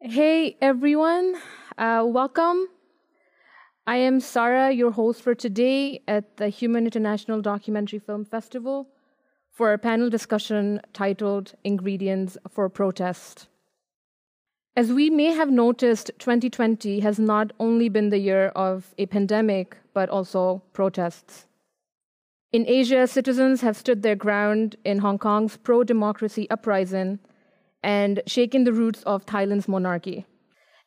Hey everyone, uh, welcome. I am Sarah, your host for today at the Human International Documentary Film Festival for a panel discussion titled Ingredients for Protest. As we may have noticed, 2020 has not only been the year of a pandemic, but also protests. In Asia, citizens have stood their ground in Hong Kong's pro democracy uprising and shaken the roots of Thailand's monarchy.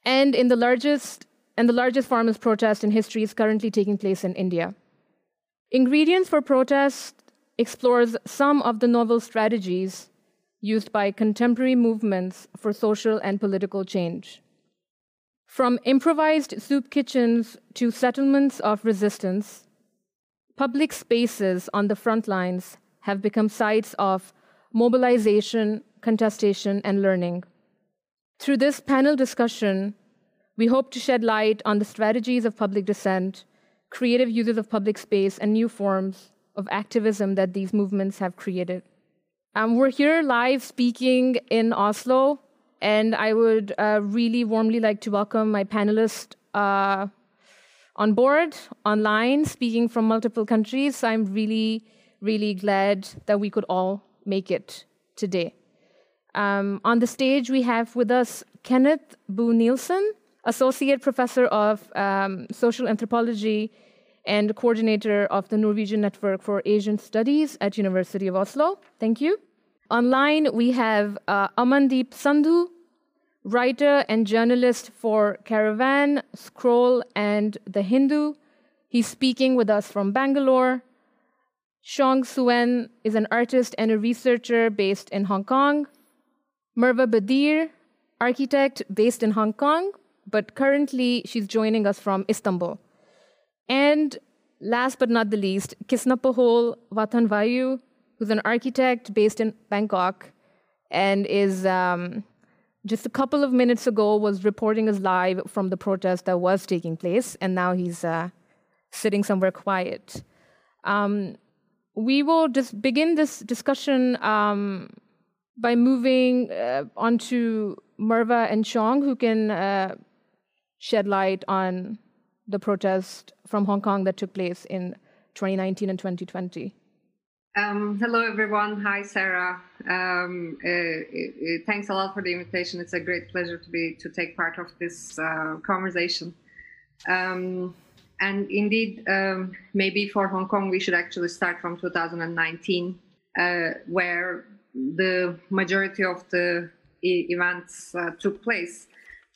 And in the largest and the largest farmers' protest in history is currently taking place in India. Ingredients for Protest explores some of the novel strategies used by contemporary movements for social and political change. From improvised soup kitchens to settlements of resistance, public spaces on the front lines have become sites of mobilization, contestation, and learning. Through this panel discussion, we hope to shed light on the strategies of public dissent, creative uses of public space, and new forms of activism that these movements have created. Um, we're here live speaking in Oslo, and I would uh, really warmly like to welcome my panelists uh, on board, online, speaking from multiple countries. I'm really, really glad that we could all make it today. Um, on the stage, we have with us Kenneth Bo Nielsen, Associate Professor of um, Social Anthropology and Coordinator of the Norwegian Network for Asian Studies at University of Oslo. Thank you. Online, we have uh, Amandeep Sandhu, writer and journalist for Caravan, Scroll, and The Hindu. He's speaking with us from Bangalore. Xiong Suen is an artist and a researcher based in Hong Kong. Merve Bedir, architect based in Hong Kong, but currently she's joining us from Istanbul. And last but not the least, Kisnaphol Wattanawanyoo, who's an architect based in Bangkok and is um, just a couple of minutes ago was reporting us live from the protest that was taking place, and now he's uh, sitting somewhere quiet. Um, we will just begin this discussion um, by moving uh, onto Merve and Chong, who can uh, shed light on the protest from Hong Kong that took place in 2019 and 2020. Um, hello, everyone. Hi, Sarah. Um, uh, uh, thanks a lot for the invitation. It's a great pleasure to be to take part of this uh, conversation. Um, and indeed, um, maybe for Hong Kong, we should actually start from 2019, uh, where the majority of the e- events uh, took place.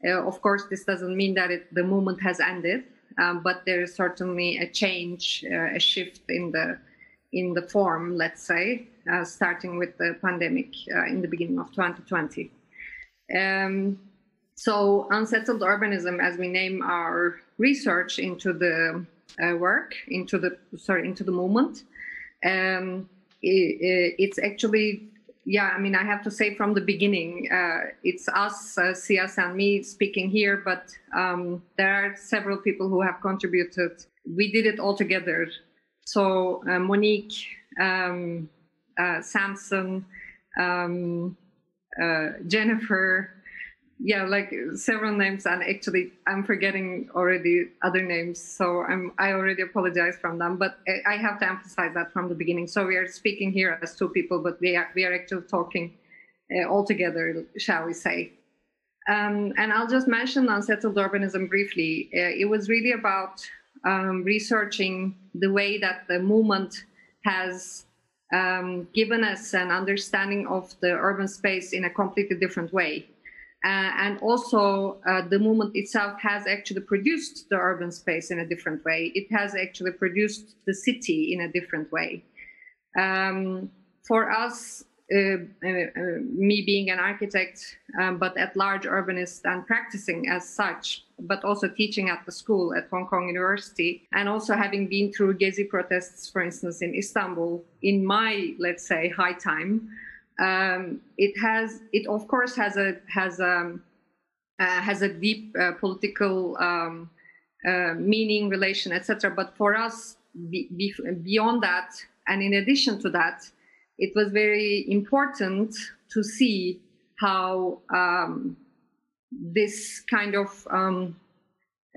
Uh, of course, this doesn't mean that it, the movement has ended, um, but there is certainly a change, uh, a shift in the in the form, let's say, uh, starting with the pandemic uh, in the beginning of 2020. Um, so, unsettled urbanism, as we name our research into the uh, work, into the sorry, into the movement, um, it, it's actually yeah, I mean, I have to say from the beginning, uh, it's us, uh, and me speaking here, but um, there are several people who have contributed. We did it all together. So uh, Monique, um, uh, Samson, um, uh, Jennifer, yeah, like several names, and actually I'm forgetting already other names, so I'm I already apologize from them. But I have to emphasize that from the beginning. So we are speaking here as two people, but we are we are actually talking uh, all together, shall we say? Um, and I'll just mention unsettled urbanism briefly. Uh, it was really about um, researching the way that the movement has um, given us an understanding of the urban space in a completely different way. Uh, and also, uh, the movement itself has actually produced the urban space in a different way. It has actually produced the city in a different way. Um, for us, uh, uh, uh me being an architect, um, but at large urbanist and practicing as such, but also teaching at the school at Hong Kong University, and also having been through Gezi protests, for instance, in Istanbul, in my, let's say, high time, um, it has it of course has a has a um, uh, has a deep uh, political um, uh, meaning relation etc but for us be, be, beyond that and in addition to that it was very important to see how um, this kind of um,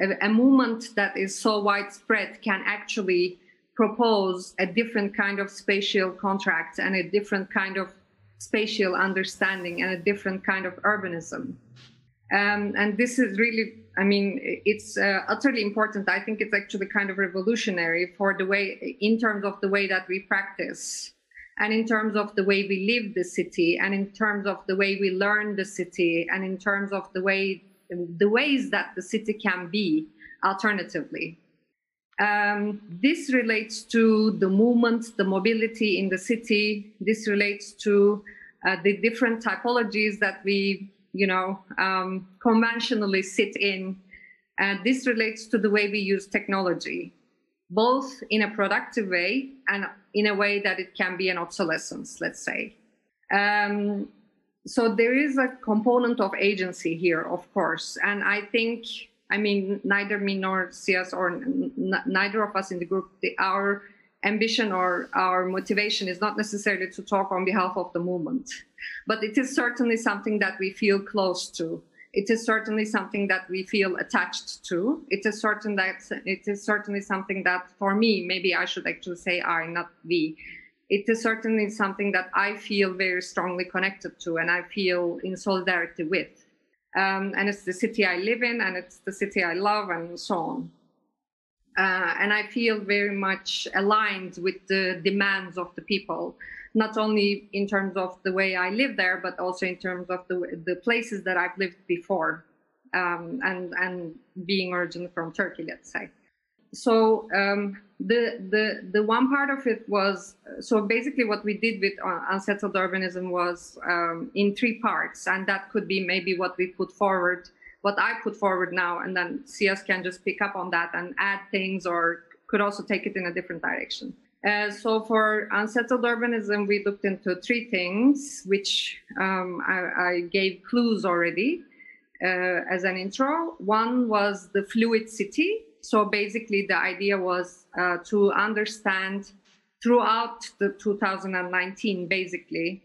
a, a movement that is so widespread can actually propose a different kind of spatial contract and a different kind of spatial understanding and a different kind of urbanism. Um, and this is really, I mean, it's uh, utterly important. I think it's actually kind of revolutionary for the way, in terms of the way that we practice, and in terms of the way we live the city, and in terms of the way we learn the city, and in terms of the way, the ways that the city can be alternatively. Um, this relates to the movement, the mobility in the city. This relates to uh, the different typologies that we you know, um, conventionally sit in. And this relates to the way we use technology, both in a productive way and in a way that it can be an obsolescence, let's say. Um, so there is a component of agency here, of course. And I think, I mean, neither me nor Sias or n- neither of us in the group, the, our ambition or our motivation is not necessarily to talk on behalf of the movement, but it is certainly something that we feel close to. It is certainly something that we feel attached to. It is certain that it is certainly something that, for me, maybe I should actually say I, not we. It is certainly something that I feel very strongly connected to, and I feel in solidarity with. Um, and it's the city I live in, and it's the city I love, and so on. Uh, and I feel very much aligned with the demands of the people, not only in terms of the way I live there, but also in terms of the, the places that I've lived before, um, and and being originally from Turkey, let's say. So um, the the the one part of it was so basically what we did with uh, unsettled urbanism was um, in three parts, and that could be maybe what we put forward what I put forward now, and then CS can just pick up on that and add things or could also take it in a different direction. Uh, so for unsettled urbanism, we looked into three things, which um, I, I, gave clues already uh, as an intro. One was the fluid city. So basically, the idea was uh, to understand throughout the 2019, basically,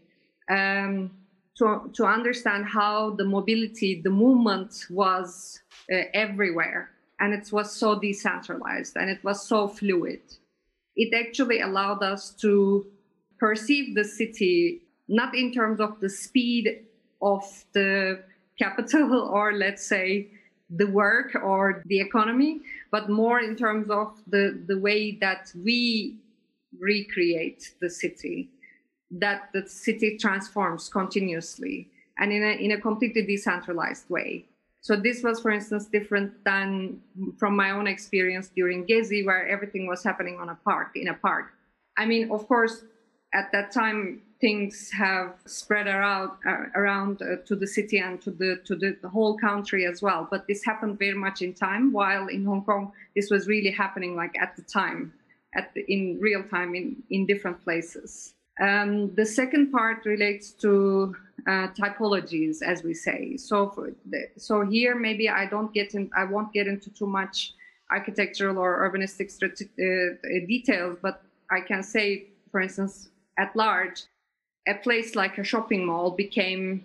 um, to, to understand how the mobility, the movement was uh, everywhere. And it was so decentralized and it was so fluid. It actually allowed us to perceive the city not in terms of the speed of the capital or let's say the work or the economy, but more in terms of the, the way that we recreate the city that the city transforms continuously and in a, in a completely decentralized way. So this was, for instance, different than from my own experience during Gezi, where everything was happening on a park, in a park. I mean, of course, at that time, things have spread around uh, around uh, to the city and to the to the, whole country as well. But this happened very much in time, while in Hong Kong, this was really happening like at the time, at the, in real time in in different places. Um, the second part relates to uh, typologies, as we say. So, the, so here maybe I don't get in, I won't get into too much architectural or urbanistic uh, details, but I can say, for instance, at large, a place like a shopping mall became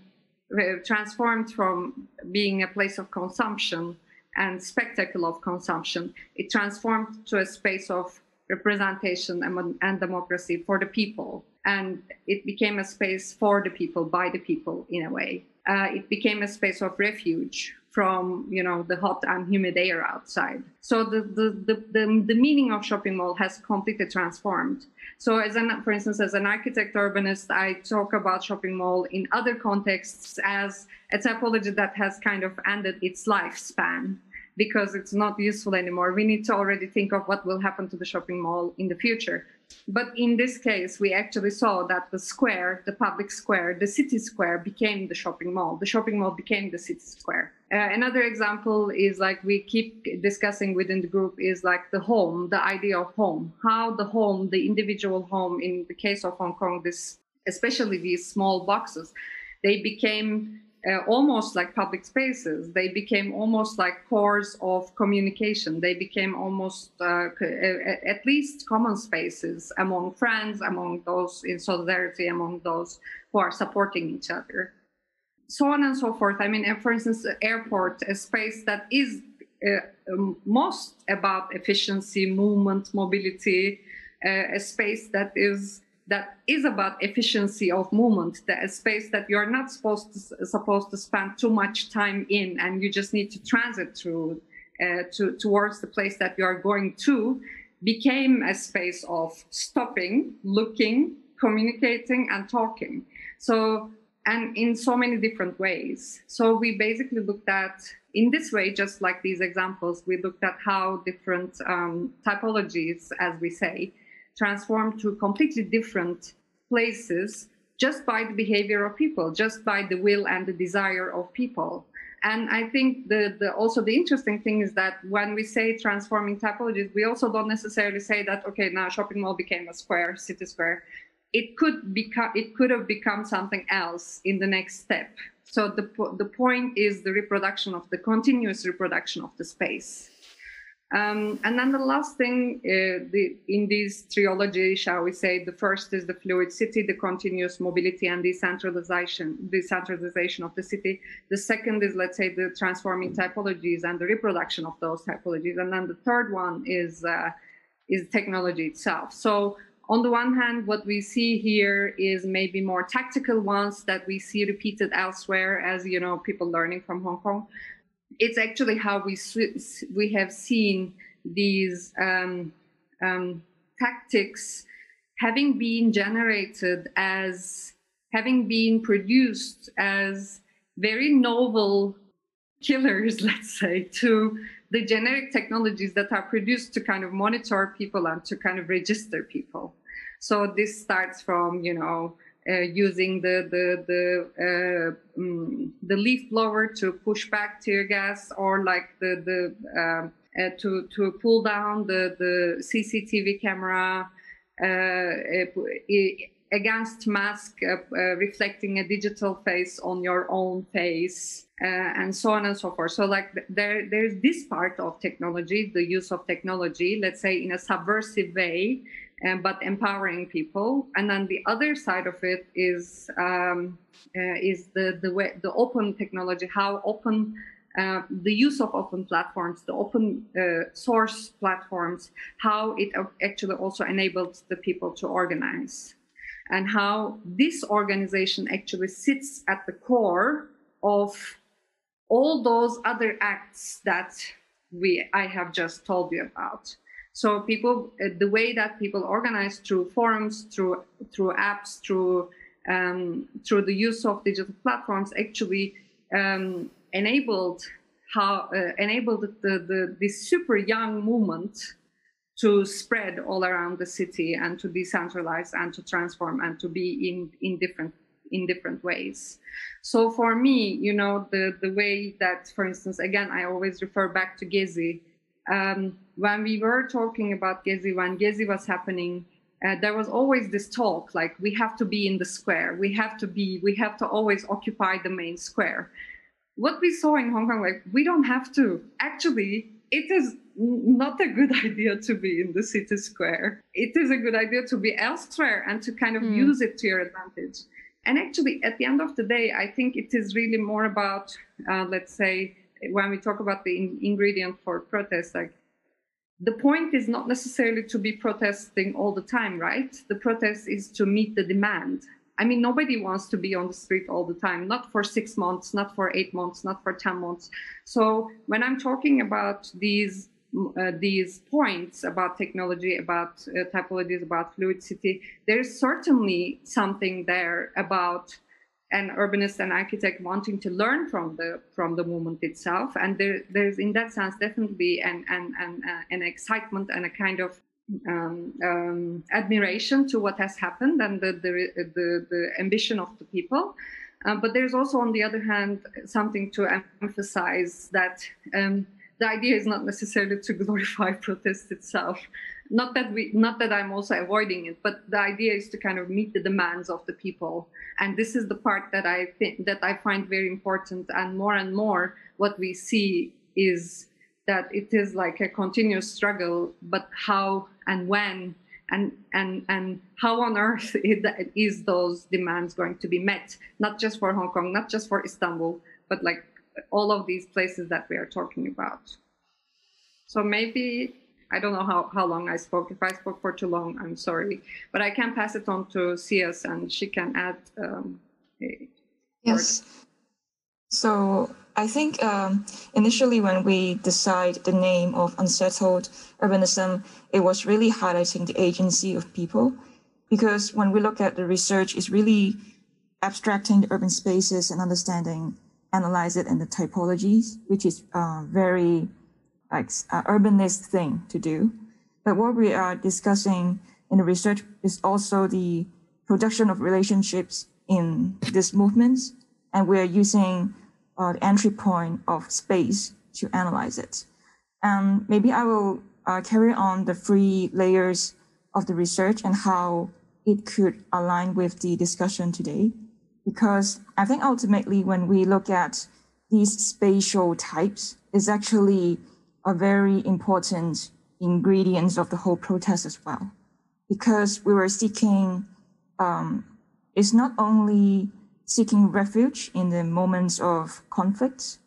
uh, transformed from being a place of consumption and spectacle of consumption. It transformed to a space of representation and, democracy for the people. And it became a space for the people by the people in a way. Uh, it became a space of refuge from you know the hot and humid air outside. So the, the the, the, the meaning of shopping mall has completely transformed. So as an for instance as an architect urbanist i talk about shopping mall in other contexts as a typology that has kind of ended its lifespan because it's not useful anymore. We need to already think of what will happen to the shopping mall in the future but in this case, we actually saw that the square, the public square, the city square became the shopping mall. The shopping mall became the city square. Uh, another example is like we keep discussing within the group is like the home, the idea of home, how the home, the individual home, in the case of Hong Kong, this especially these small boxes, they became uh, almost like public spaces. They became almost like cores of communication. They became almost uh, at least common spaces among friends, among those in solidarity, among those who are supporting each other. so on and so forth. I mean, for instance, airport, a space that is uh, most about efficiency, movement, mobility, uh, a space that is that is about efficiency of movement, the, space that you're not supposed to supposed to spend too much time in, and you just need to transit through uh, to towards the place that you are going to, became a space of stopping, looking, communicating, and talking. So and in so many different ways. So we basically looked at, in this way, just like these examples, we looked at how different um, typologies, as we say, transform to completely different places just by the behavior of people, just by the will and the desire of people. And I think the, the also the interesting thing is that when we say transforming typologies, we also don't necessarily say that okay now shopping mall became a square, city square. It could become it could have become something else in the next step. So the, the point is the reproduction of the continuous reproduction of the space um, and then the last thing uh, the, in this trilogy shall we say the first is the fluid city the continuous mobility and decentralization decentralization of the city. The second is let's say the transforming typologies and the reproduction of those typologies. And then the third one is uh, is technology itself. So on the one hand, what we see here is maybe more tactical ones that we see repeated elsewhere as, you know, people learning from Hong Kong. It's actually how we, we have seen these um, um, tactics having been generated as, having been produced as very novel killers, let's say, to the generic technologies that are produced to kind of monitor people and to kind of register people. So this starts from, you know, using the the the uh, um, the leaf blower to push back tear gas, or like the the um, uh, to to pull down the the CCTV camera uh, against mask uh, uh, reflecting a digital face on your own face uh, and so on and so forth. So like there there's this part of technology the use of technology let's say in a subversive way um, but empowering people and then the other side of it is um, uh, is the the way the open technology how open uh, the use of open platforms, the open uh, source platforms, how it actually also enables the people to organize and how this organization actually sits at the core of all those other acts that we I have just told you about. So people, uh, the way that people organize through forums, through through apps, through um, through the use of digital platforms, actually um, enabled how uh, enabled the, the this super young movement to spread all around the city and to decentralize and to transform and to be in, in different in different ways. So for me, you know, the, the way that, for instance, again, I always refer back to Gezi. Um, when we were talking about Gezi, when Gezi was happening, uh, there was always this talk like we have to be in the square, we have to be, we have to always occupy the main square. What we saw in Hong Kong, like we don't have to. Actually, it is not a good idea to be in the city square. It is a good idea to be elsewhere and to kind of mm. use it to your advantage. And actually, at the end of the day, I think it is really more about, uh, let's say, when we talk about the in- ingredient for protest, like the point is not necessarily to be protesting all the time, right? The protest is to meet the demand. I mean, nobody wants to be on the street all the time, not for six months, not for eight months, not for 10 months. So when I'm talking about these uh, these points about technology, about uh, typologies, about fluid city, there's certainly something there about an urbanist and architect wanting to learn from the from the movement itself, and there, there's in that sense definitely an an an, uh, an excitement and a kind of um, um, admiration to what has happened and the the, the, the ambition of the people. Uh, but there's also, on the other hand, something to emphasize that um, the idea is not necessarily to glorify protest itself. Not that we, not that I'm also avoiding it, but the idea is to kind of meet the demands of the people. And this is the part that I think that I find very important. And more and more, what we see is that it is like a continuous struggle. But how and when and and and how on earth is those demands going to be met not just for hong kong not just for istanbul but like all of these places that we are talking about so maybe i don't know how, how long i spoke. If i spoke for too long i'm sorry. But i can pass it on to cs and she can add um, yes. So I think um, initially when we decide the name of unsettled urbanism, it was really highlighting the agency of people, because when we look at the research, it's really abstracting the urban spaces and understanding, analyze it and the typologies, which is uh, very like uh, urbanist thing to do. But what we are discussing in the research is also the production of relationships in these movements, and we are using uh, the entry point of space to analyze it. And maybe I will uh, carry on the three layers of the research and how it could align with the discussion today. Because I think ultimately when we look at these spatial types, is actually a very important ingredients of the whole protest as well. Because we were seeking, um, it's not only seeking refuge in the moments of conflict.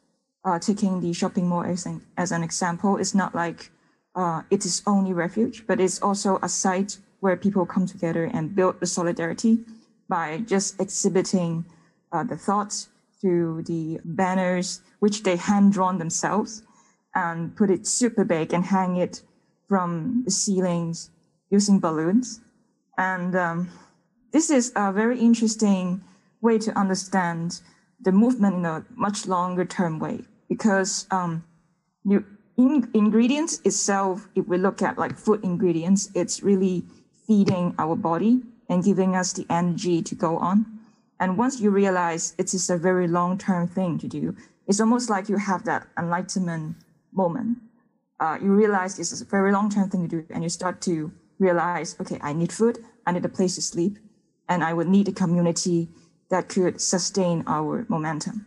Uh, taking the shopping mall as an, as an example, it's not like uh, it is only refuge, but it's also a site where people come together and build the solidarity by just exhibiting uh, the thoughts through the banners, which they hand drawn themselves and put it super big and hang it from the ceilings using balloons. And um, this is a very interesting way to understand the movement in a much longer term way because um, you, in, ingredients itself, if we look at like food ingredients, it's really feeding our body and giving us the energy to go on. And once you realize it is a very long term thing to do, it's almost like you have that enlightenment moment. Uh, you realize this is a very long term thing to do, and you start to realize, okay, I need food, I need a place to sleep, and I would need a community that could sustain our momentum.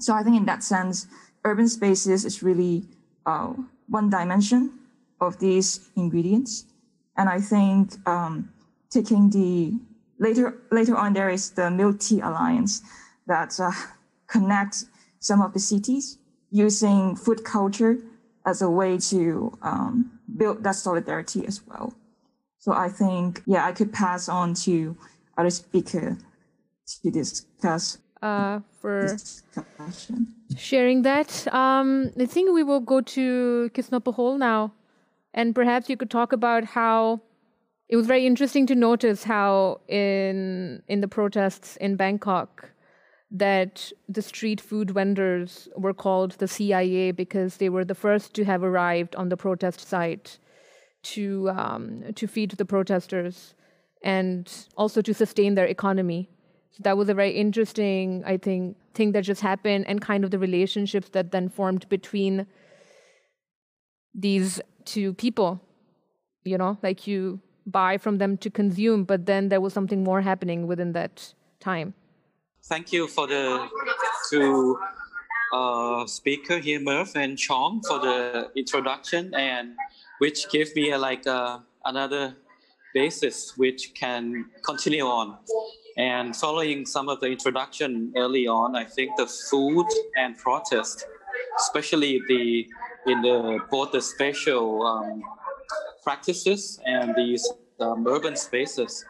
So I think in that sense, urban spaces is really uh, one dimension of these ingredients. And I think um, taking the later later on there is the Milk Tea Alliance that uh, connects some of the cities using food culture as a way to um, build that solidarity as well. So I think, yeah, I could pass on to other speaker to discuss uh, for discussion. sharing that. Um, I think we will go to Kisnaphol now, and perhaps you could talk about how it was very interesting to notice how in in the protests in Bangkok that the street food vendors were called the CIA because they were the first to have arrived on the protest site to um, to feed the protesters and also to sustain their economy. So that was a very interesting, I think, thing that just happened and kind of the relationships that then formed between these two people. You know, like you buy from them to consume, but then there was something more happening within that time. Thank you for the two uh, speaker here, Murph and Chong, for the introduction, and which gave me a, like uh, another basis which can continue on. And following some of the introduction early on, I think the food and protest, especially the in the both the spatial um, practices and these um, urban spaces,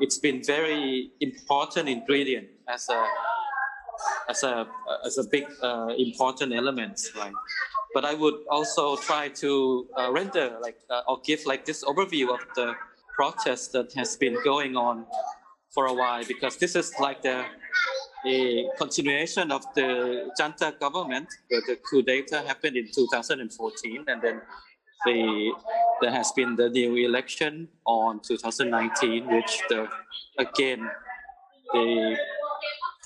it's been very important ingredient as a as a as a big uh, important element, right? But I would also try to uh, render like uh, or give like this overview of the protest that has been going on for a while because this is like the a continuation of the junta government. The coup d'etat happened in 2014, and then the there has been the new election on 2019, which the again the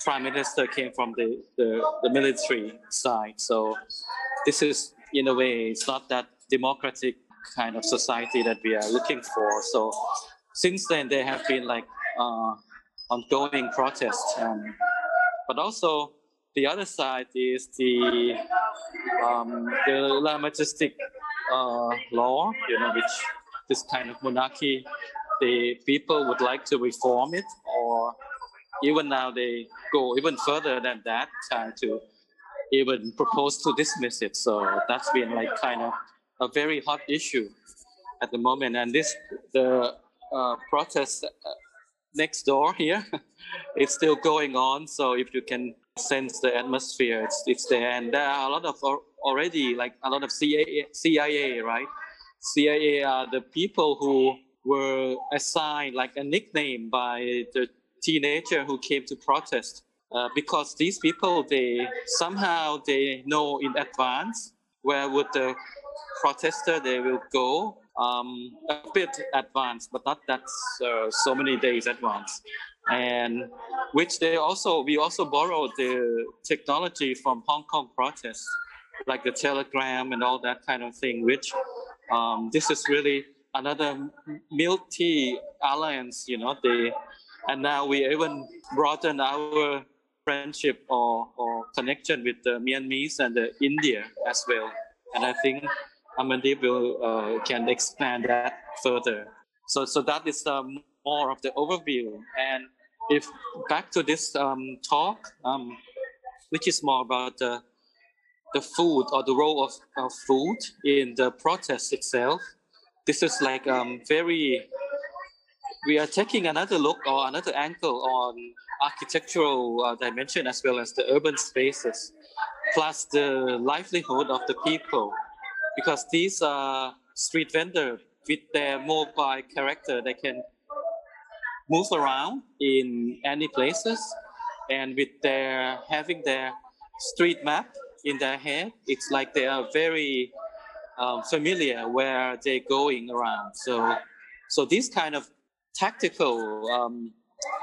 prime minister came from the, the, the military side. So this is in a way it's not that democratic kind of society that we are looking for. So since then there have been like uh, ongoing protests. Um, but also the other side is the um, the lèse-majesté uh, law, you know, which this kind of monarchy, the people would like to reform it, or even now they go even further than that, trying to even propose to dismiss it. So that's been like kind of a very hot issue at the moment. And this the uh, protest uh, next door here, it's still going on. So if you can sense the atmosphere, it's it's there, and there are a lot of already like a lot of CIA, CIA right? CIA are the people who were assigned like a nickname by the teenager who came to protest uh, because these people they somehow they know in advance where would the protester they will go um, a bit advanced but not that uh, so many days advance and which they also we also borrowed the technology from hong kong protests like the telegram and all that kind of thing which um, this is really another multi alliance you know they and now we even broaden our friendship or, or connection with the Myanmar and the India as well. And I think Amandeep will uh, can expand that further. So so that is um, more of the overview. And if back to this um, talk, um, which is more about the the food or the role of, of food in the protest itself. This is like um, very we are taking another look or another angle on architectural uh, dimension as well as the urban spaces, plus the livelihood of the people, because these are street vendors with their mobile character, they can move around in any places, and with their having their street map in their head, it's like they are very um, familiar where they're going around. So, so these kind of tactical um,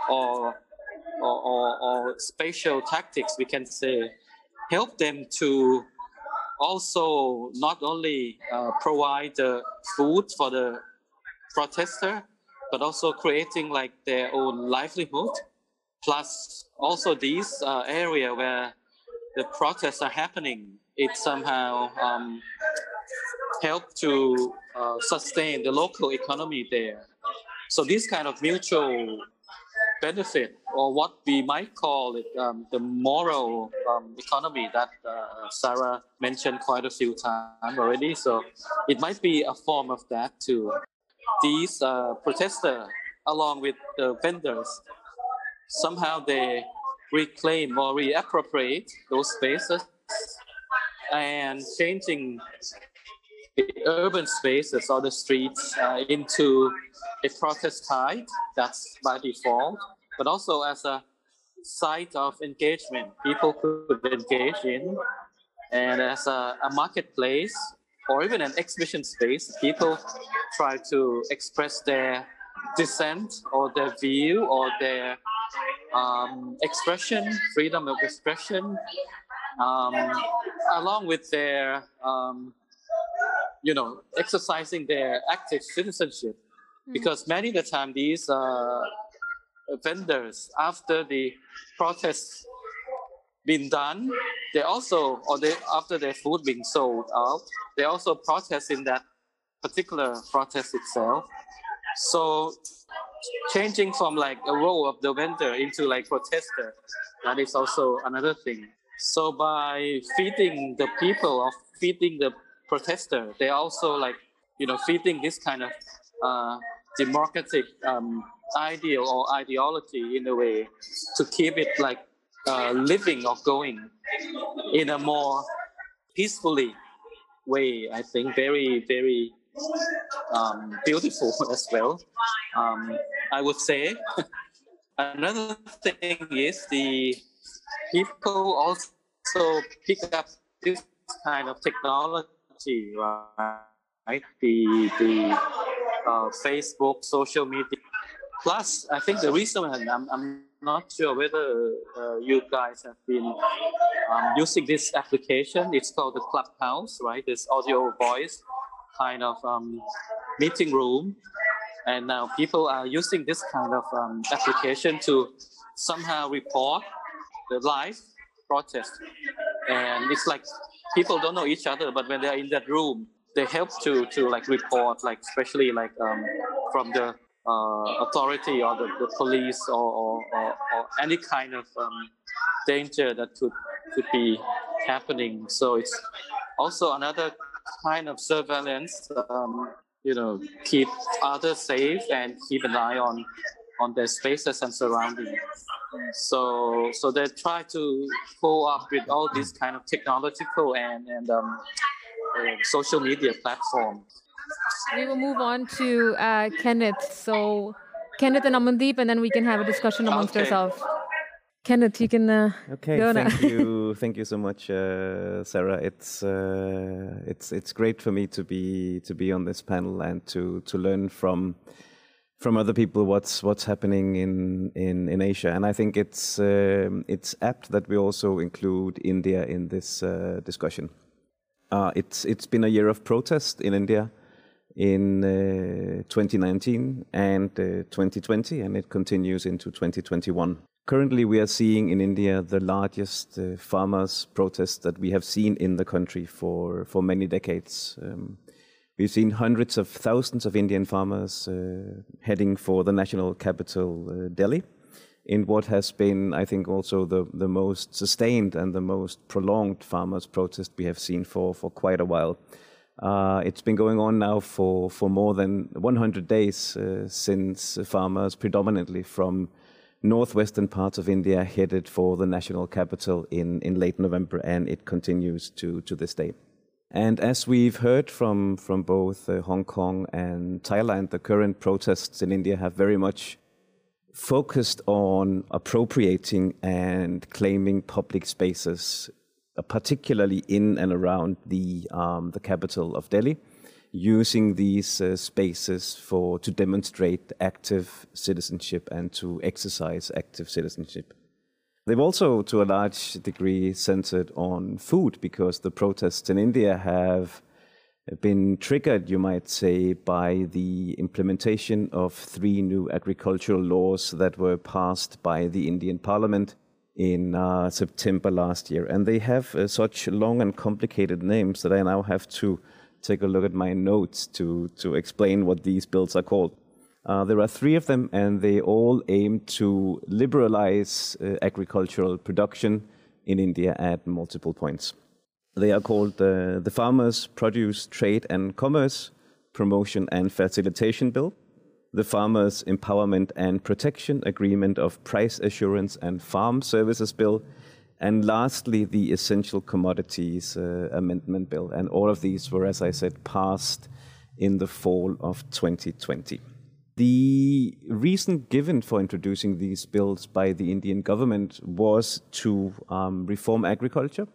or, or, or, or spatial tactics, we can say, help them to also not only uh, provide the food for the protester, but also creating like their own livelihood. Plus, also these uh, area where the protests are happening, it somehow um, help to uh, sustain the local economy there. So this kind of mutual benefit, or what we might call it, um, the moral um, economy that uh, Sarah mentioned quite a few times already. So it might be a form of that too. These uh, protesters, along with the vendors, somehow they reclaim or reappropriate those spaces and changing the urban spaces or the streets uh, into a protest site that's by default, but also as a site of engagement. People could engage in, and as a, a marketplace or even an exhibition space, people try to express their dissent or their view or their um, expression, freedom of expression, um, along with their um, you know, exercising their active citizenship. Mm-hmm. Because many of the time, these uh, vendors, after the protests been done, they also, or they after their food being sold out, they also protest in that particular protest itself. So changing from like a role of the vendor into like protester, that is also another thing. So by feeding the people or feeding the protester. They also like you know feeding this kind of uh, democratic um, ideal or ideology in a way to keep it like uh, living or going in a more peacefully way. I think very very um, beautiful as well. Um, I would say another thing is the people also pick up this kind of technology right? The the uh, Facebook, social media. Plus, I think the reason I'm, I'm not sure whether uh, you guys have been um, using this application. It's called the Clubhouse, right? This audio voice kind of um, meeting room. And now people are using this kind of um, application to somehow report the live protest. And it's like people don't know each other, but when they're in that room, they help to to like report like especially like um, from the uh, authority or the, the police or, or, or, or, any kind of um, danger that could could be happening. So it's also another kind of surveillance. Um, you know, keep others safe and keep an eye on on their spaces and surroundings. So so they try to pull up with all these kind of technological and and um, uh, social media platforms. We will move on to uh, Kenneth. So Kenneth and Amandeep, and then we can have a discussion amongst okay. ourselves. Kenneth, you can uh, okay. Go thank you, thank you so much, uh, Sarah. It's uh, it's it's great for me to be to be on this panel and to to learn from from other people what's what's happening in in, in Asia. And I think it's um, it's apt that we also include India in this uh, discussion. Uh, it's it's been a year of protest in India in uh, 2019 and 2020, and it continues into 2021. Currently, we are seeing in India the largest uh, farmers' protests that we have seen in the country for, for many decades. Um, we've seen hundreds of thousands of Indian farmers uh, heading for the national capital, uh, Delhi, in what has been, I think, also the, the most sustained and the most prolonged farmers' protest we have seen for, for quite a while. Uh, it's been going on now for, for more than 100 days uh, since farmers, predominantly from northwestern parts of India headed for the national capital in, in late November, and it continues to, to this day. And as we've heard from, from both uh, Hong Kong and Thailand, the current protests in India have very much focused on appropriating and claiming public spaces, uh, particularly in and around the, um, the capital of Delhi using these uh, spaces for to demonstrate active citizenship and to exercise active citizenship. They've also, to a large degree, centered on food because the protests in India have been triggered, you might say, by the implementation of three new agricultural laws that were passed by the Indian Parliament in uh, September last year. And they have uh, such long and complicated names that I now have to take a look at my notes to, to explain what these bills are called. Uh, there are three of them, and they all aim to liberalize uh, agricultural production in India at multiple points. They are called uh, the Farmers' Produce Trade and Commerce Promotion and Facilitation Bill, the Farmers' Empowerment and Protection Agreement of Price Assurance and Farm Services Bill, and lastly, the Essential Commodities uh, Amendment Bill. And all of these were, as I said, passed in the fall of 2020. The reason given for introducing these bills by the Indian government was to um, reform agriculture,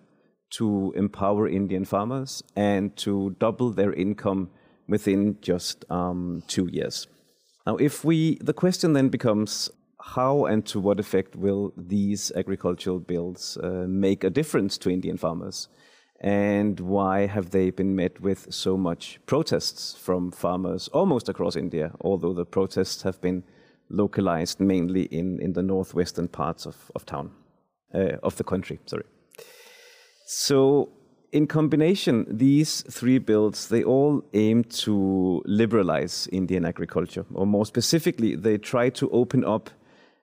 to empower Indian farmers, and to double their income within just um, two years. Now, if we, the question then becomes how and to what effect will these agricultural bills uh, make a difference to Indian farmers? And why have they been met with so much protests from farmers almost across India, although the protests have been localized mainly in, in the northwestern parts of, of town, uh, of the country, sorry. So in combination, these three bills, they all aim to liberalize Indian agriculture, or more specifically, they try to open up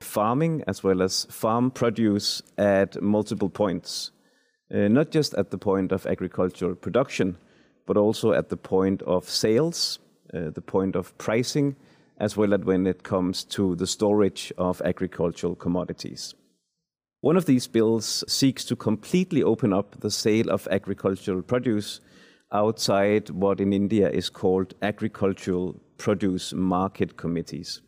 farming as well as farm produce at multiple points, uh, not just at the point of agricultural production, but also at the point of sales, uh, the point of pricing, as well as when it comes to the storage of agricultural commodities. One of these bills seeks to completely open up the sale of agricultural produce outside what in India is called agricultural produce market committees.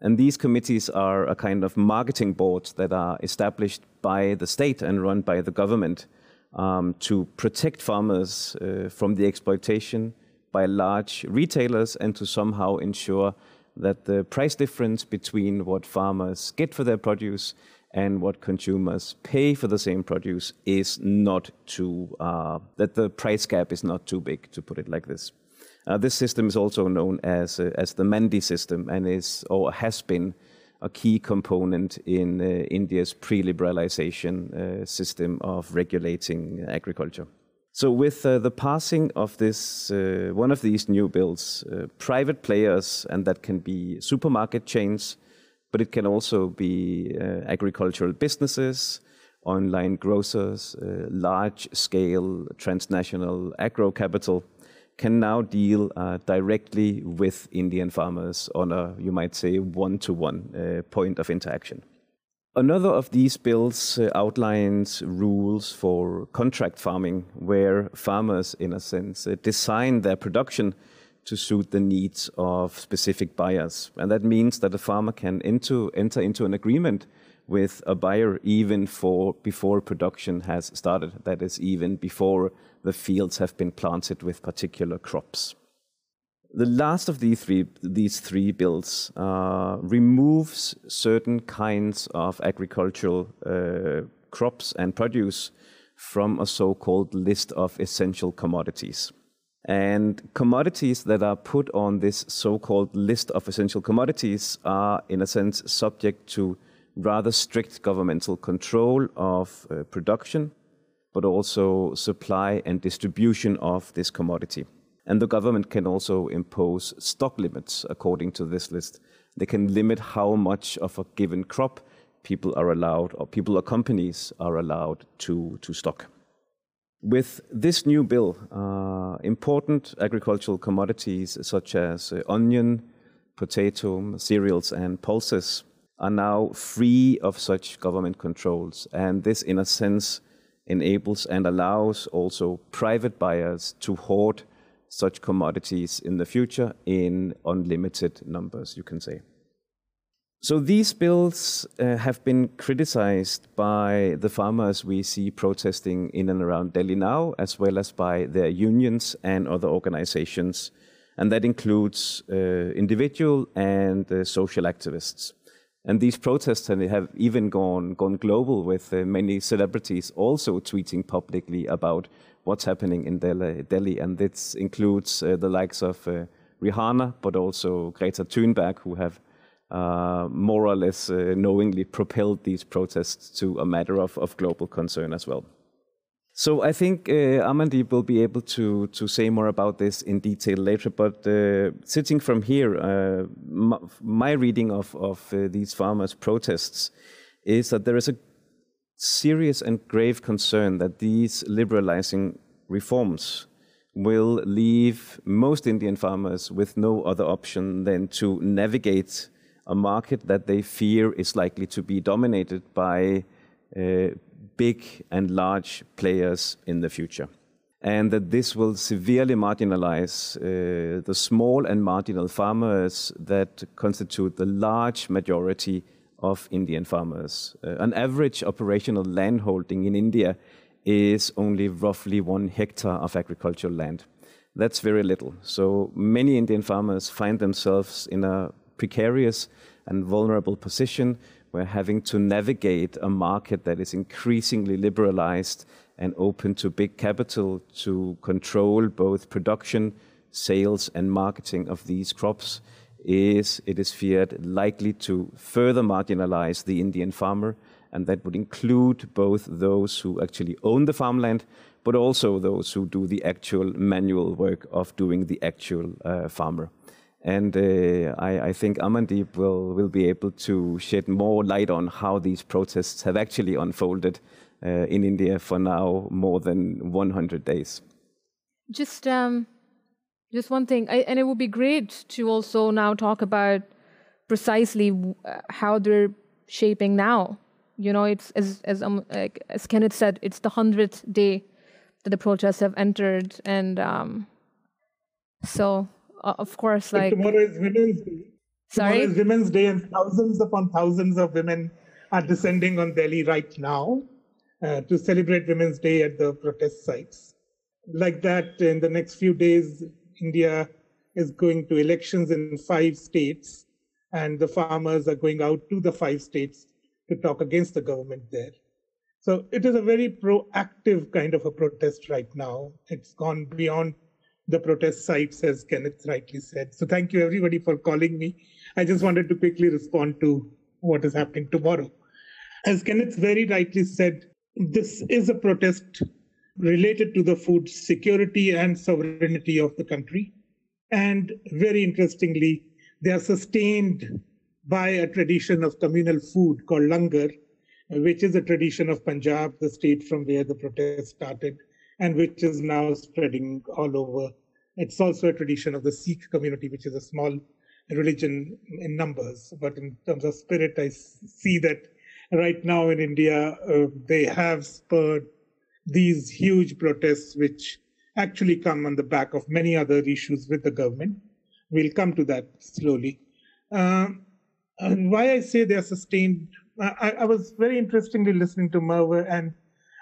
And these committees are a kind of marketing boards that are established by the state and run by the government um, to protect farmers uh, from the exploitation by large retailers and to somehow ensure that the price difference between what farmers get for their produce and what consumers pay for the same produce is not too, uh, that the price gap is not too big, to put it like this. Uh, this system is also known as, uh, as the Mandi system and is or has been a key component in uh, India's pre liberalization uh, system of regulating agriculture. So, with uh, the passing of this, uh, one of these new bills, uh, private players, and that can be supermarket chains, but it can also be uh, agricultural businesses, online grocers, uh, large scale transnational agro capital, can now deal uh, directly with Indian farmers on a, you might say, one to one point of interaction. Another of these bills uh, outlines rules for contract farming, where farmers, in a sense, uh, design their production to suit the needs of specific buyers. And that means that a farmer can into, enter into an agreement with a buyer even for before production has started. That is, even before the fields have been planted with particular crops. The last of these three, these three bills uh, removes certain kinds of agricultural uh, crops and produce from a so called list of essential commodities. And commodities that are put on this so called list of essential commodities are, in a sense, subject to rather strict governmental control of uh, production, but also supply and distribution of this commodity. And the government can also impose stock limits according to this list. They can limit how much of a given crop people are allowed, or people or companies are allowed to, to stock. With this new bill, uh, important agricultural commodities such as uh, onion, potato, cereals, and pulses are now free of such government controls. And this, in a sense, enables and allows also private buyers to hoard such commodities in the future in unlimited numbers, you can say. So these bills uh, have been criticized by the farmers we see protesting in and around Delhi now, as well as by their unions and other organizations. And that includes uh, individual and uh, social activists. And these protests have even gone, gone global with uh, many celebrities also tweeting publicly about what's happening in Delhi, Delhi. and this includes uh, the likes of uh, Rihanna, but also Greta Thunberg, who have uh, more or less uh, knowingly propelled these protests to a matter of, of global concern as well. So I think uh, will be able to to say more about this in detail later. But uh, sitting from here, uh, my, my, reading of of uh, these farmers' protests is that there is a serious and grave concern that these liberalizing reforms will leave most Indian farmers with no other option than to navigate a market that they fear is likely to be dominated by uh, big and large players in the future. And that this will severely marginalize uh, the small and marginal farmers that constitute the large majority of Indian farmers. Uh, an average operational landholding in India is only roughly one hectare of agricultural land. That's very little. So many Indian farmers find themselves in a precarious and vulnerable position where having to navigate a market that is increasingly liberalized and open to big capital to control both production, sales, and marketing of these crops is, it is feared, likely to further marginalize the Indian farmer, and that would include both those who actually own the farmland, but also those who do the actual manual work of doing the actual uh, farmer. And uh, I, I, think Amandeep will, will be able to shed more light on how these protests have actually unfolded uh, in India for now more than 100 days. Just um, just one thing, I, and it would be great to also now talk about precisely uh, how they're shaping now. You know, it's as as um, like, as Kenneth said, it's the hundredth day that the protests have entered, and um, so of course, like tomorrow is Women's Day. Sorry, tomorrow is Women's Day, and thousands upon thousands of women are descending on Delhi right now uh, to celebrate Women's Day at the protest sites. Like that, in the next few days, India is going to elections in five states, and the farmers are going out to the five states to talk against the government there. So it is a very proactive kind of a protest right now. It's gone beyond the protest sites, as Kenneth rightly said. So thank you everybody for calling me. I just wanted to quickly respond to what is happening tomorrow. As Kenneth very rightly said, this is a protest related to the food security and sovereignty of the country. And very interestingly, they are sustained by a tradition of communal food called langar, which is a tradition of Punjab, the state from where the protest started, and which is now spreading all over. It's also a tradition of the Sikh community, which is a small religion in numbers, but in terms of spirit, I see that right now in India, uh, they have spurred these huge protests, which actually come on the back of many other issues with the government. We'll come to that slowly. Uh, and why I say they're sustained, I, I, was very interestingly listening to Merve, and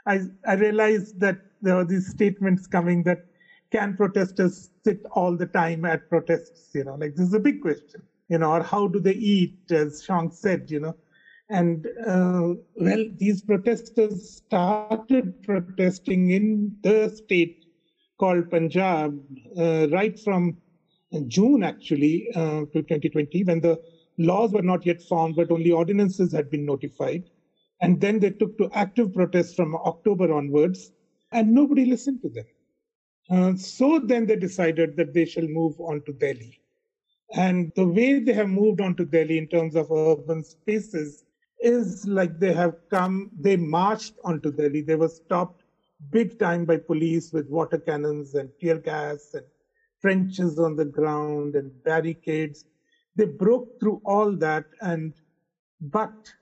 I, I realized that there were these statements coming that can protesters sit all the time at protests? You know, like this is a big question, you know, or how do they eat, as Sean said, you know. And uh, well, these protesters started protesting in the state called Punjab uh, right from June actually uh, to 2020 when the laws were not yet formed, but only ordinances had been notified. And then they took to active protests from October onwards, and nobody listened to them. Uh, so then they decided that they shall move on to Delhi. And the way they have moved on to Delhi in terms of urban spaces is like they have come, they marched onto Delhi. They were stopped big time by police with water cannons and tear gas and trenches on the ground and barricades. They broke through all that. And, but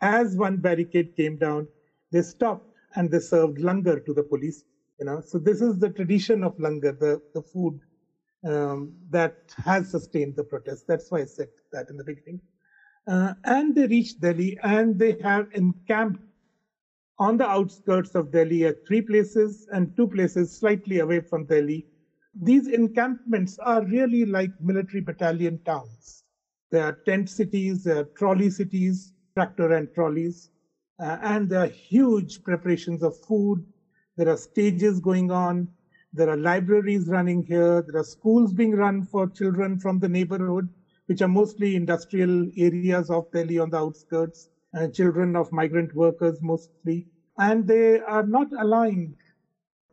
as one barricade came down, they stopped and they served langar to the police you know. So this is the tradition of langar the, the food um, that has sustained the protest. That's why i said that in the beginning. Uh, and they reached delhi and they have encamped on the outskirts of delhi at three places and two places slightly away from delhi. These encampments are really like military battalion towns. There are tent cities are trolley cities tractor and trolleys uh, and there are huge preparations of food there are stages going on. There are libraries running here. There are schools being run for children from the neighborhood, which are mostly industrial areas of Delhi on the outskirts, uh, children of migrant workers mostly. And they are not allowing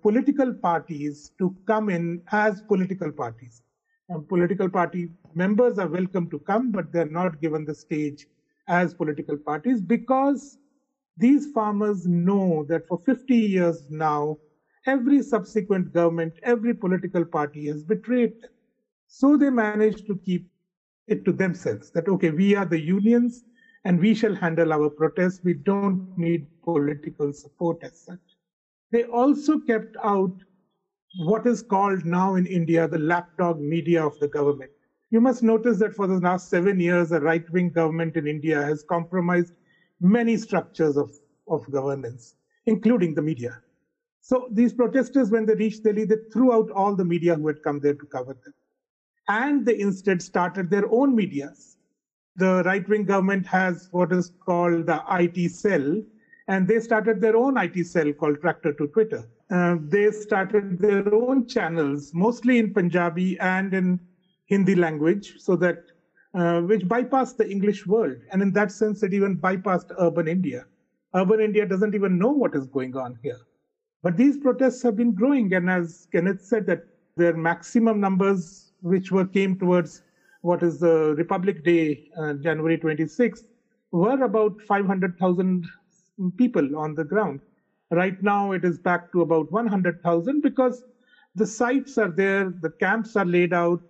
political parties to come in as political parties. And political party members are welcome to come, but they're not given the stage as political parties because these farmers know that for 50 years now, every subsequent government, every political party has betrayed them. So they managed to keep it to themselves that, okay, we are the unions and we shall handle our protests. We don't need political support as such. They also kept out what is called now in India the lapdog media of the government. You must notice that for the last seven years, a right wing government in India has compromised many structures of, of governance, including the media. So these protesters, when they reached Delhi, they threw out all the media who had come there to cover them. And they instead started their own medias. The right wing government has what is called the IT cell, and they started their own IT cell called Tractor to Twitter. Uh, they started their own channels, mostly in Punjabi and in Hindi language, so that uh, which bypassed the English world. And in that sense, it even bypassed urban India. Urban India doesn't even know what is going on here. But these protests have been growing. And as Kenneth said, that their maximum numbers, which were came towards what is the Republic Day, uh, January 26th, were about 500,000 people on the ground. Right now, it is back to about 100,000 because the sites are there, the camps are laid out,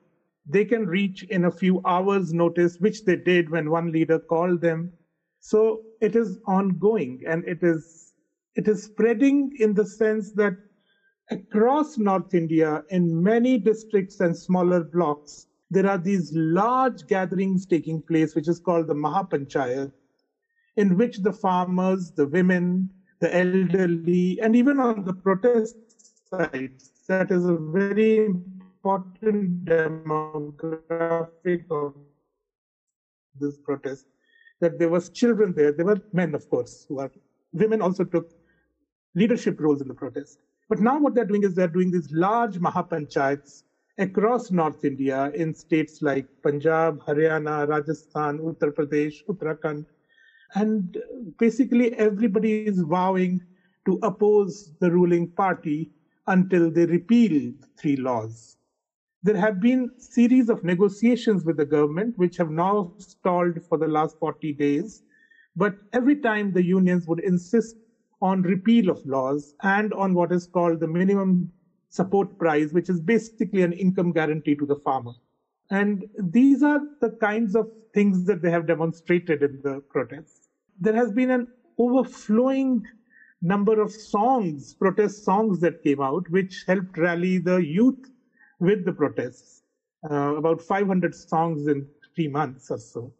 they can reach in a few hours notice which they did when one leader called them. So it is ongoing and it is it is spreading in the sense that across north india in many districts and smaller blocks there are these large gatherings taking place which is called the mahapanchayat in which the farmers the women the elderly and even on the protest sites that is a very important demographic of this protest that there was children there. There were men of course who are women also took leadership roles in the protest. But now what they're doing is they're doing these large mahapanchayats across north india in states like punjab haryana rajasthan uttar pradesh uttarakhand. And basically everybody is vowing to oppose the ruling party until they repeal the three laws. There have been series of negotiations with the government which have now stalled for the last 40 days, but every time the unions would insist on repeal of laws and on what is called the minimum support price, which is basically an income guarantee to the farmer. And these are the kinds of things that they have demonstrated in the protests. There has been an overflowing number of songs, protest songs that came out, which helped rally the youth with the protests. Uh, about 500 songs in three months or so.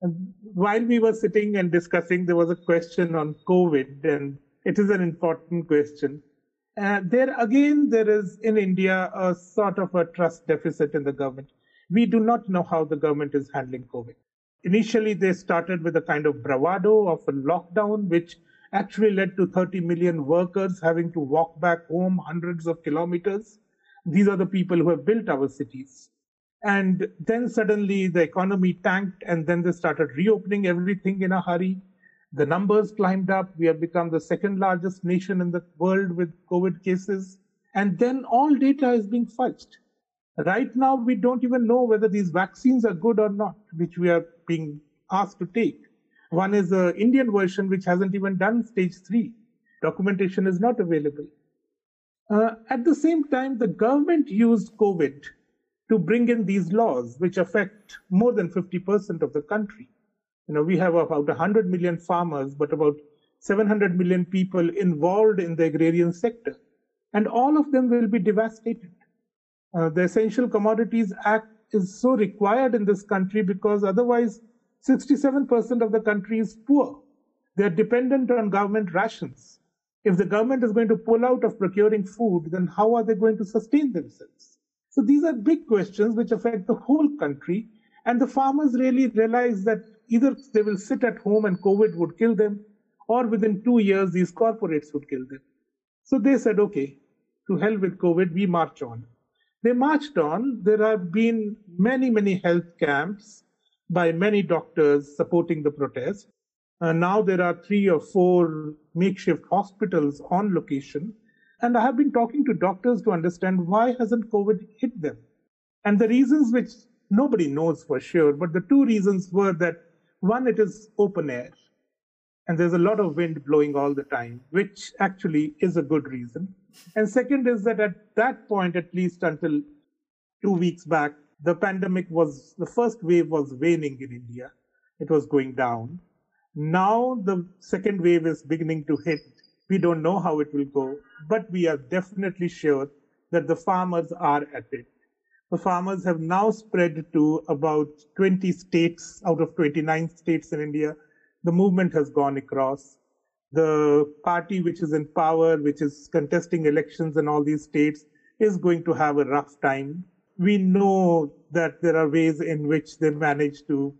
And while we were sitting and discussing, there was a question on COVID, and it is an important question. Uh, there again, there is in India a sort of a trust deficit in the government. We do not know how the government is handling COVID. Initially, they started with a kind of bravado of a lockdown, which actually led to 30 million workers having to walk back home hundreds of kilometers. These are the people who have built our cities. And then suddenly the economy tanked, and then they started reopening everything in a hurry. The numbers climbed up. We have become the second largest nation in the world with COVID cases. And then all data is being fudged. Right now, we don't even know whether these vaccines are good or not, which we are being asked to take. One is the Indian version, which hasn't even done stage three. Documentation is not available. Uh, at the same time, the government used COVID to bring in these laws, which affect more than 50% of the country. You know, we have about 100 million farmers, but about 700 million people involved in the agrarian sector. And all of them will be devastated. Uh, the Essential Commodities Act is so required in this country because otherwise 67% of the country is poor. They are dependent on government rations. If the government is going to pull out of procuring food, then how are they going to sustain themselves? So these are big questions which affect the whole country. And the farmers really realize that either they will sit at home and COVID would kill them, or within two years, these corporates would kill them. So they said, okay, to hell with COVID, we march on. They marched on. There have been many, many health camps by many doctors supporting the protest. Uh, now there are three or four makeshift hospitals on location. And I have been talking to doctors to understand why hasn't COVID hit them? And the reasons which nobody knows for sure, but the two reasons were that one, it is open air. And there's a lot of wind blowing all the time, which actually is a good reason. And second is that at that point, at least until two weeks back, the pandemic was the first wave was waning in India. It was going down. Now the second wave is beginning to hit. We don't know how it will go, but we are definitely sure that the farmers are at it. The farmers have now spread to about 20 states out of 29 states in India. The movement has gone across. The party which is in power, which is contesting elections in all these states, is going to have a rough time we know that there are ways in which they manage to,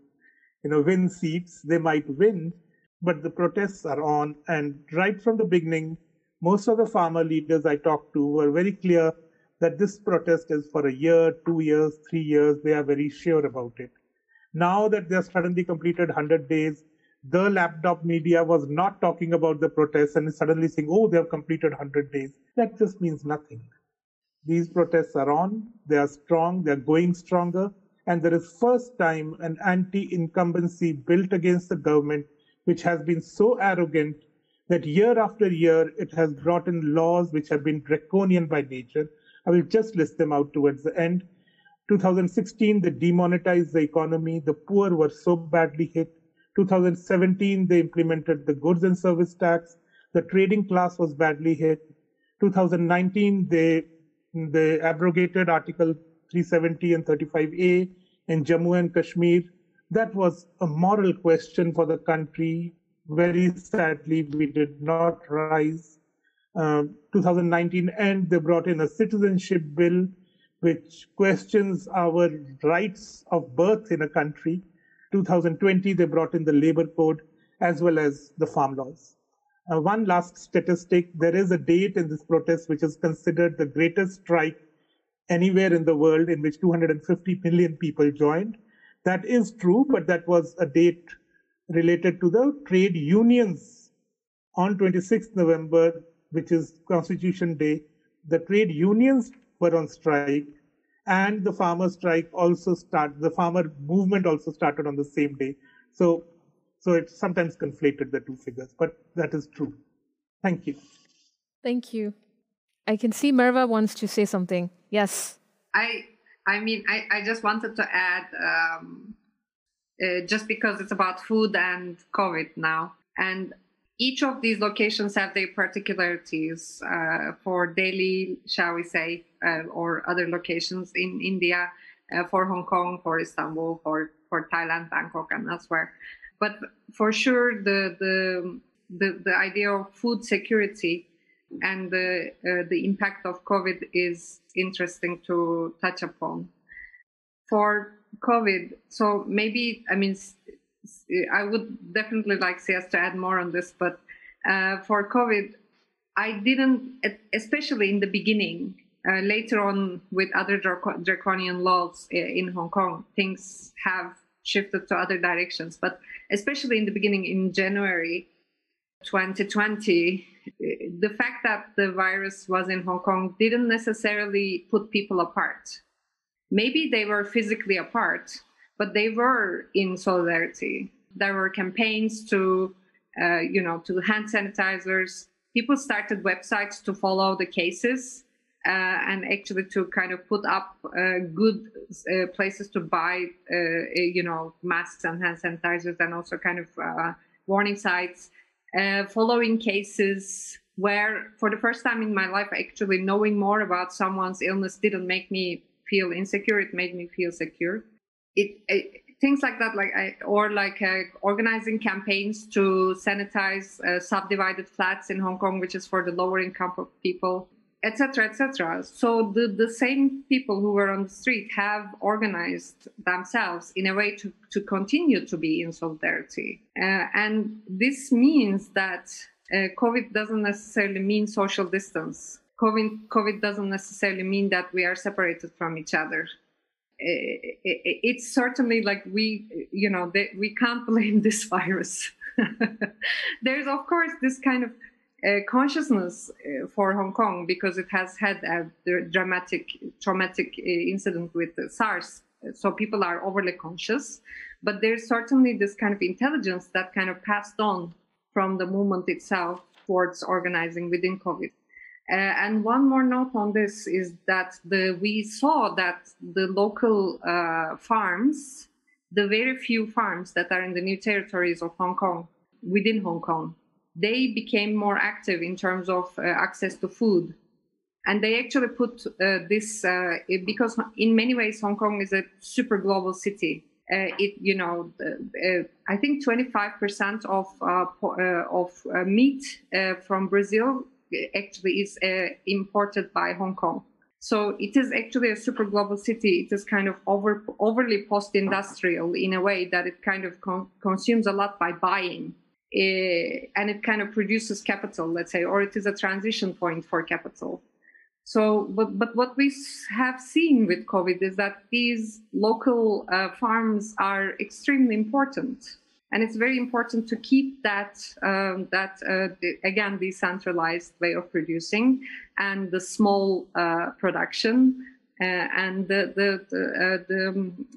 you know, win seats. They might win, but the protests are on. And right from the beginning, most of the farmer leaders I talked to were very clear that this protest is for a year, two years, three years. They are very sure about it. Now that they have suddenly completed 100 days, the lapdog media was not talking about the protests and is suddenly saying, oh, they have completed 100 days. That just means nothing. These protests are on, they are strong, they are going stronger, and there is first time an anti-incumbency built against the government, which has been so arrogant that year after year it has brought in laws which have been draconian by nature. I will just list them out towards the end. 2016, they demonetized the economy. The poor were so badly hit. 2017, they implemented the goods and service tax. The trading class was badly hit. 2019, they they abrogated Article 370 and 35A in Jammu and Kashmir. That was a moral question for the country. Very sadly, we did not rise. Uh, 2019 and they brought in a citizenship bill which questions our rights of birth in a country. 2020, they brought in the labor code as well as the farm laws. Uh, one last statistic there is a date in this protest which is considered the greatest strike anywhere in the world in which 250 million people joined. That is true, but that was a date related to the trade unions on 26th November, which is Constitution Day, the trade unions were on strike and the farmer strike also started, the farmer movement also started on the same day. So, so it's sometimes conflated the two figures, but that is true. Thank you. Thank you. I can see Merve wants to say something. Yes. I I mean I, I just wanted to add um, uh, just because it's about food and COVID now, and each of these locations have their particularities. Uh, for Delhi, shall we say, uh, or other locations in India, uh, for Hong Kong, for Istanbul, for for Thailand, Bangkok, and elsewhere. But for sure, the the the, the idea of food security and the uh, the impact of COVID is interesting to touch upon. For COVID, so maybe I mean I would definitely like CS to add more on this, but uh, for COVID, I didn't, especially in the beginning. Uh, later on, with other draconian laws uh, in Hong Kong, things have shifted to other directions. But especially in the beginning, in January 2020, the fact that the virus was in Hong Kong didn't necessarily put people apart. Maybe they were physically apart, but they were in solidarity. There were campaigns to, uh, you know, to hand sanitizers. People started websites to follow the cases uh, and actually to kind of put up uh, good uh, places to buy, uh, you know, masks and hand sanitizers, and also kind of uh, warning sites, following cases where, for the first time in my life, actually knowing more about someone's illness didn't make me feel insecure; it made me feel secure. It, it things like that like I, or like uh, organizing campaigns to sanitize uh, subdivided flats in hong kong which is for the lower income people etc etc so the, the same people who were on the street have organized themselves in a way to, to continue to be in solidarity. Uh, and this means that uh, covid doesn't necessarily mean social distance. COVID, COVID doesn't necessarily mean that we are separated from each other. It's certainly like we you know we can't blame this virus. There's of course this kind of consciousness uh, for hong kong because it has had a dramatic traumatic uh, incident with sars. So people are overly conscious but there's certainly this kind of intelligence that kind of passed on from the movement itself towards organizing within covid. Uh, and one more note on this is that the, we saw that the local uh, farms, the very few farms that are in the new territories of Hong Kong, within Hong Kong, they became more active in terms of uh, access to food. And they actually put uh, this uh, because in many ways Hong Kong is a super global city. Uh, it you know I think 25% of of meat from Brazil actually is uh, imported by Hong Kong. So it is actually a super global city. It is kind of over, overly post-industrial in a way that it kind of con- consumes a lot by buying, uh, and it kind of produces capital, let's say, or it is a transition point for capital. So, but but what we have seen with COVID is that these local uh, farms are extremely important and it's very important to keep that um, that uh, again decentralized way of producing and the small uh, production uh, and the the the, uh, the um,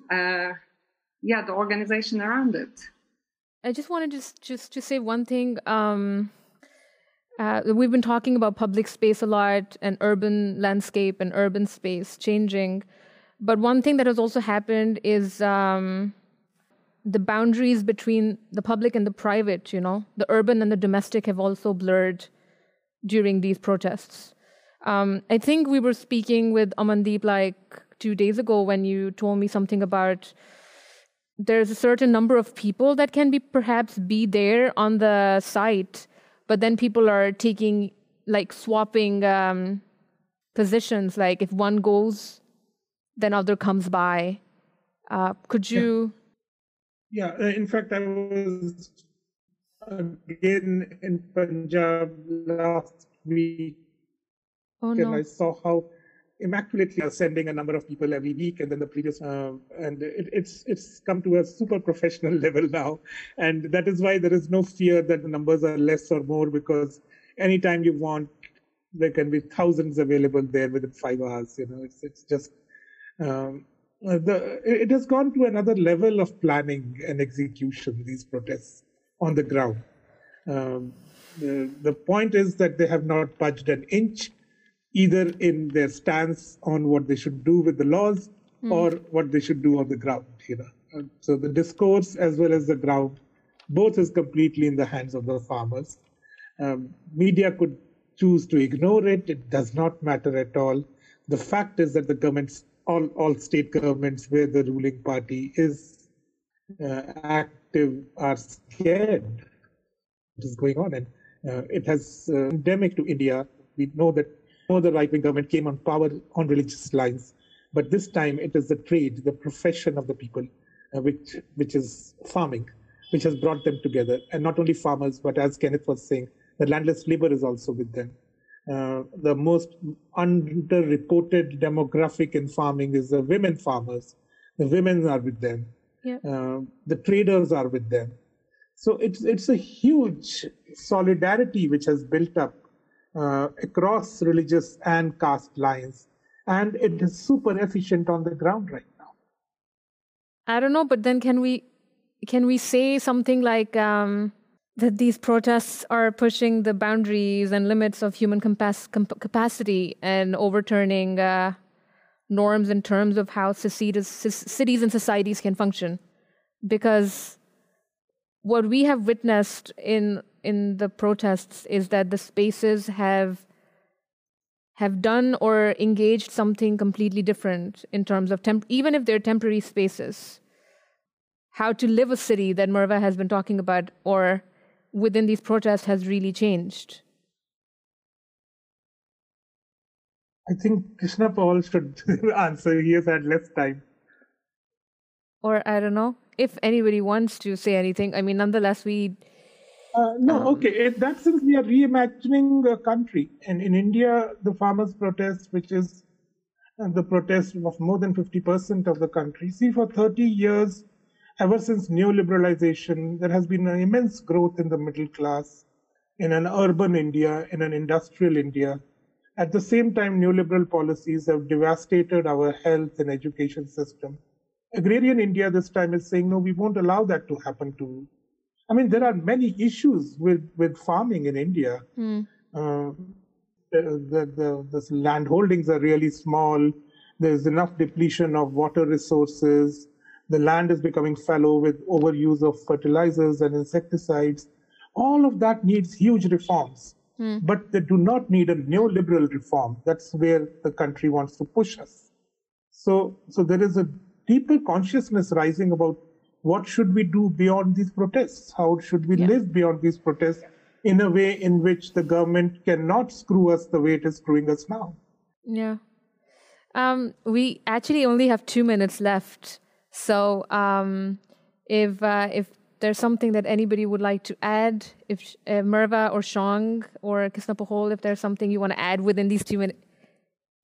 yeah the organization around it. I just wanted to just just to say one thing. Um, uh, we've been talking about public space a lot and urban landscape and urban space changing, but one thing that has also happened is. Um, the boundaries between the public and the private, you know, the urban and the domestic have also blurred during these protests. Um, I think we were speaking with Amandeep like two days ago when you told me something about there's a certain number of people that can be perhaps be there on the site, but then people are taking like swapping um, positions. Like if one goes, then other comes by. Uh, could you? Yeah yeah, uh, in fact, I was again in Punjab last week, oh, no. and I saw how immaculately sending a number of people every week, and then the previous, uh, and it, it's it's come to a super professional level now, and that is why there is no fear that the numbers are less or more because anytime you want, there can be thousands available there within five hours. You know, it's it's just. Um, the, it has gone to another level of planning and execution, these protests on the ground. Um, the, the point is that they have not budged an inch either in their stance on what they should do with the laws mm. or what they should do on the ground. You know, so the discourse as well as the ground, both is completely in the hands of the farmers. Um, media could choose to ignore it; it does not matter at all. The fact is that the governments, all all state governments where the ruling party is uh, active, are scared. What is going on, and uh, it has uh, endemic to India. We know that the right wing government came on power on religious lines. But this time it is the trade, the profession of the people, uh, which, which is farming, which has brought them together. And not only farmers, but as Kenneth was saying, the landless labor is also with them. Uh, the most underreported demographic in farming is the women farmers. The women are with them. Yep. Uh, the traders are with them. So it's it's a huge solidarity which has built up uh, across religious and caste lines. And it is super efficient on the ground right now. I don't know, but then can we can we say something like um, that these protests are pushing the boundaries and limits of human compa- capacity and overturning uh, norms in terms of how cities, cities and societies can function? Because what we have witnessed in in the protests is that the spaces have have done or engaged something completely different in terms of temp- even if they're temporary spaces how to live a city that Merve has been talking about or within these protests has really changed I think Kisnaphol should answer. He has had less time. Or I don't know if anybody wants to say anything. I mean, nonetheless, we uh, no, um, okay. In that sense, we are reimagining a country. And in India, the farmers' protest, which is uh, the protest of more than 50% of the country. See, for 30 years, ever since neoliberalization, there has been an immense growth in the middle class, in an urban India, in an industrial India. At the same time, neoliberal policies have devastated our health and education system. Agrarian India this time is saying, no, we won't allow that to happen to I mean, there are many issues with, with farming in India. Mm. Uh, the, the, the, the land holdings are really small. There's enough depletion of water resources. The land is becoming fallow with overuse of fertilizers and insecticides. All of that needs huge reforms, mm. but they do not need a neoliberal reform. That's where the country wants to push us. So, so there is a deeper consciousness rising about what should we do beyond these protests? How should we yeah. live beyond these protests in a way in which the government cannot screw us the way it is screwing us now? Yeah. Um, we actually only have two minutes left. So um, if uh, if there's something that anybody would like to add, if uh, Merve or Shong or Kisnaphol, if there's something you want to add within these two minutes,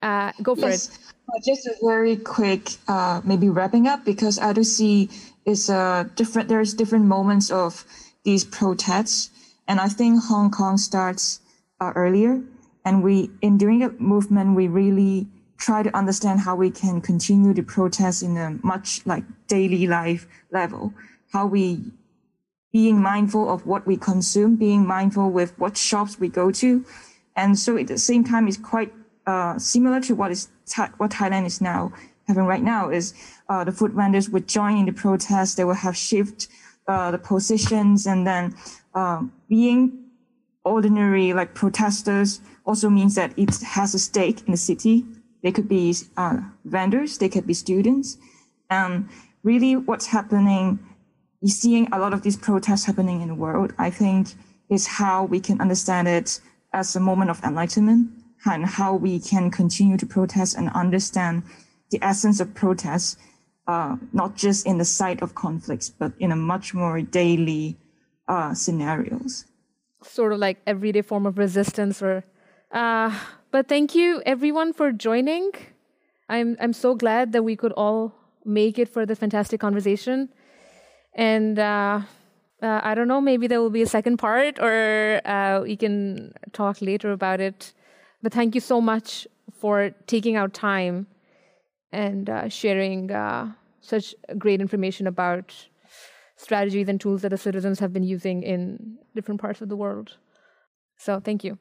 uh, go for yes. it. Uh, just a very quick, uh, maybe wrapping up because I do see is uh, different. There's different moments of these protests, and I think Hong Kong starts uh, earlier. And we, in during a movement, we really try to understand how we can continue to protest in a much like daily life level. How we being mindful of what we consume, being mindful with what shops we go to, and so at the same time, it's quite uh, similar to what is what Thailand is now having right now is uh, the food vendors would join in the protest. They will have shift uh, the positions and then uh, being ordinary like protesters also means that it has a stake in the city. They could be uh, vendors, they could be students. And really what's happening, you're seeing a lot of these protests happening in the world, I think is how we can understand it as a moment of enlightenment and how we can continue to protest and understand the essence of protest uh, not just in the site of conflicts, but in a much more daily uh, scenarios. Sort of like everyday form of resistance, or uh, But thank you everyone for joining. I'm I'm so glad that we could all make it for this fantastic conversation. And uh, uh, I don't know, maybe there will be a second part, or uh, we can talk later about it. But thank you so much for taking out time and uh, sharing uh, such great information about strategies and tools that the citizens have been using in different parts of the world. So thank you.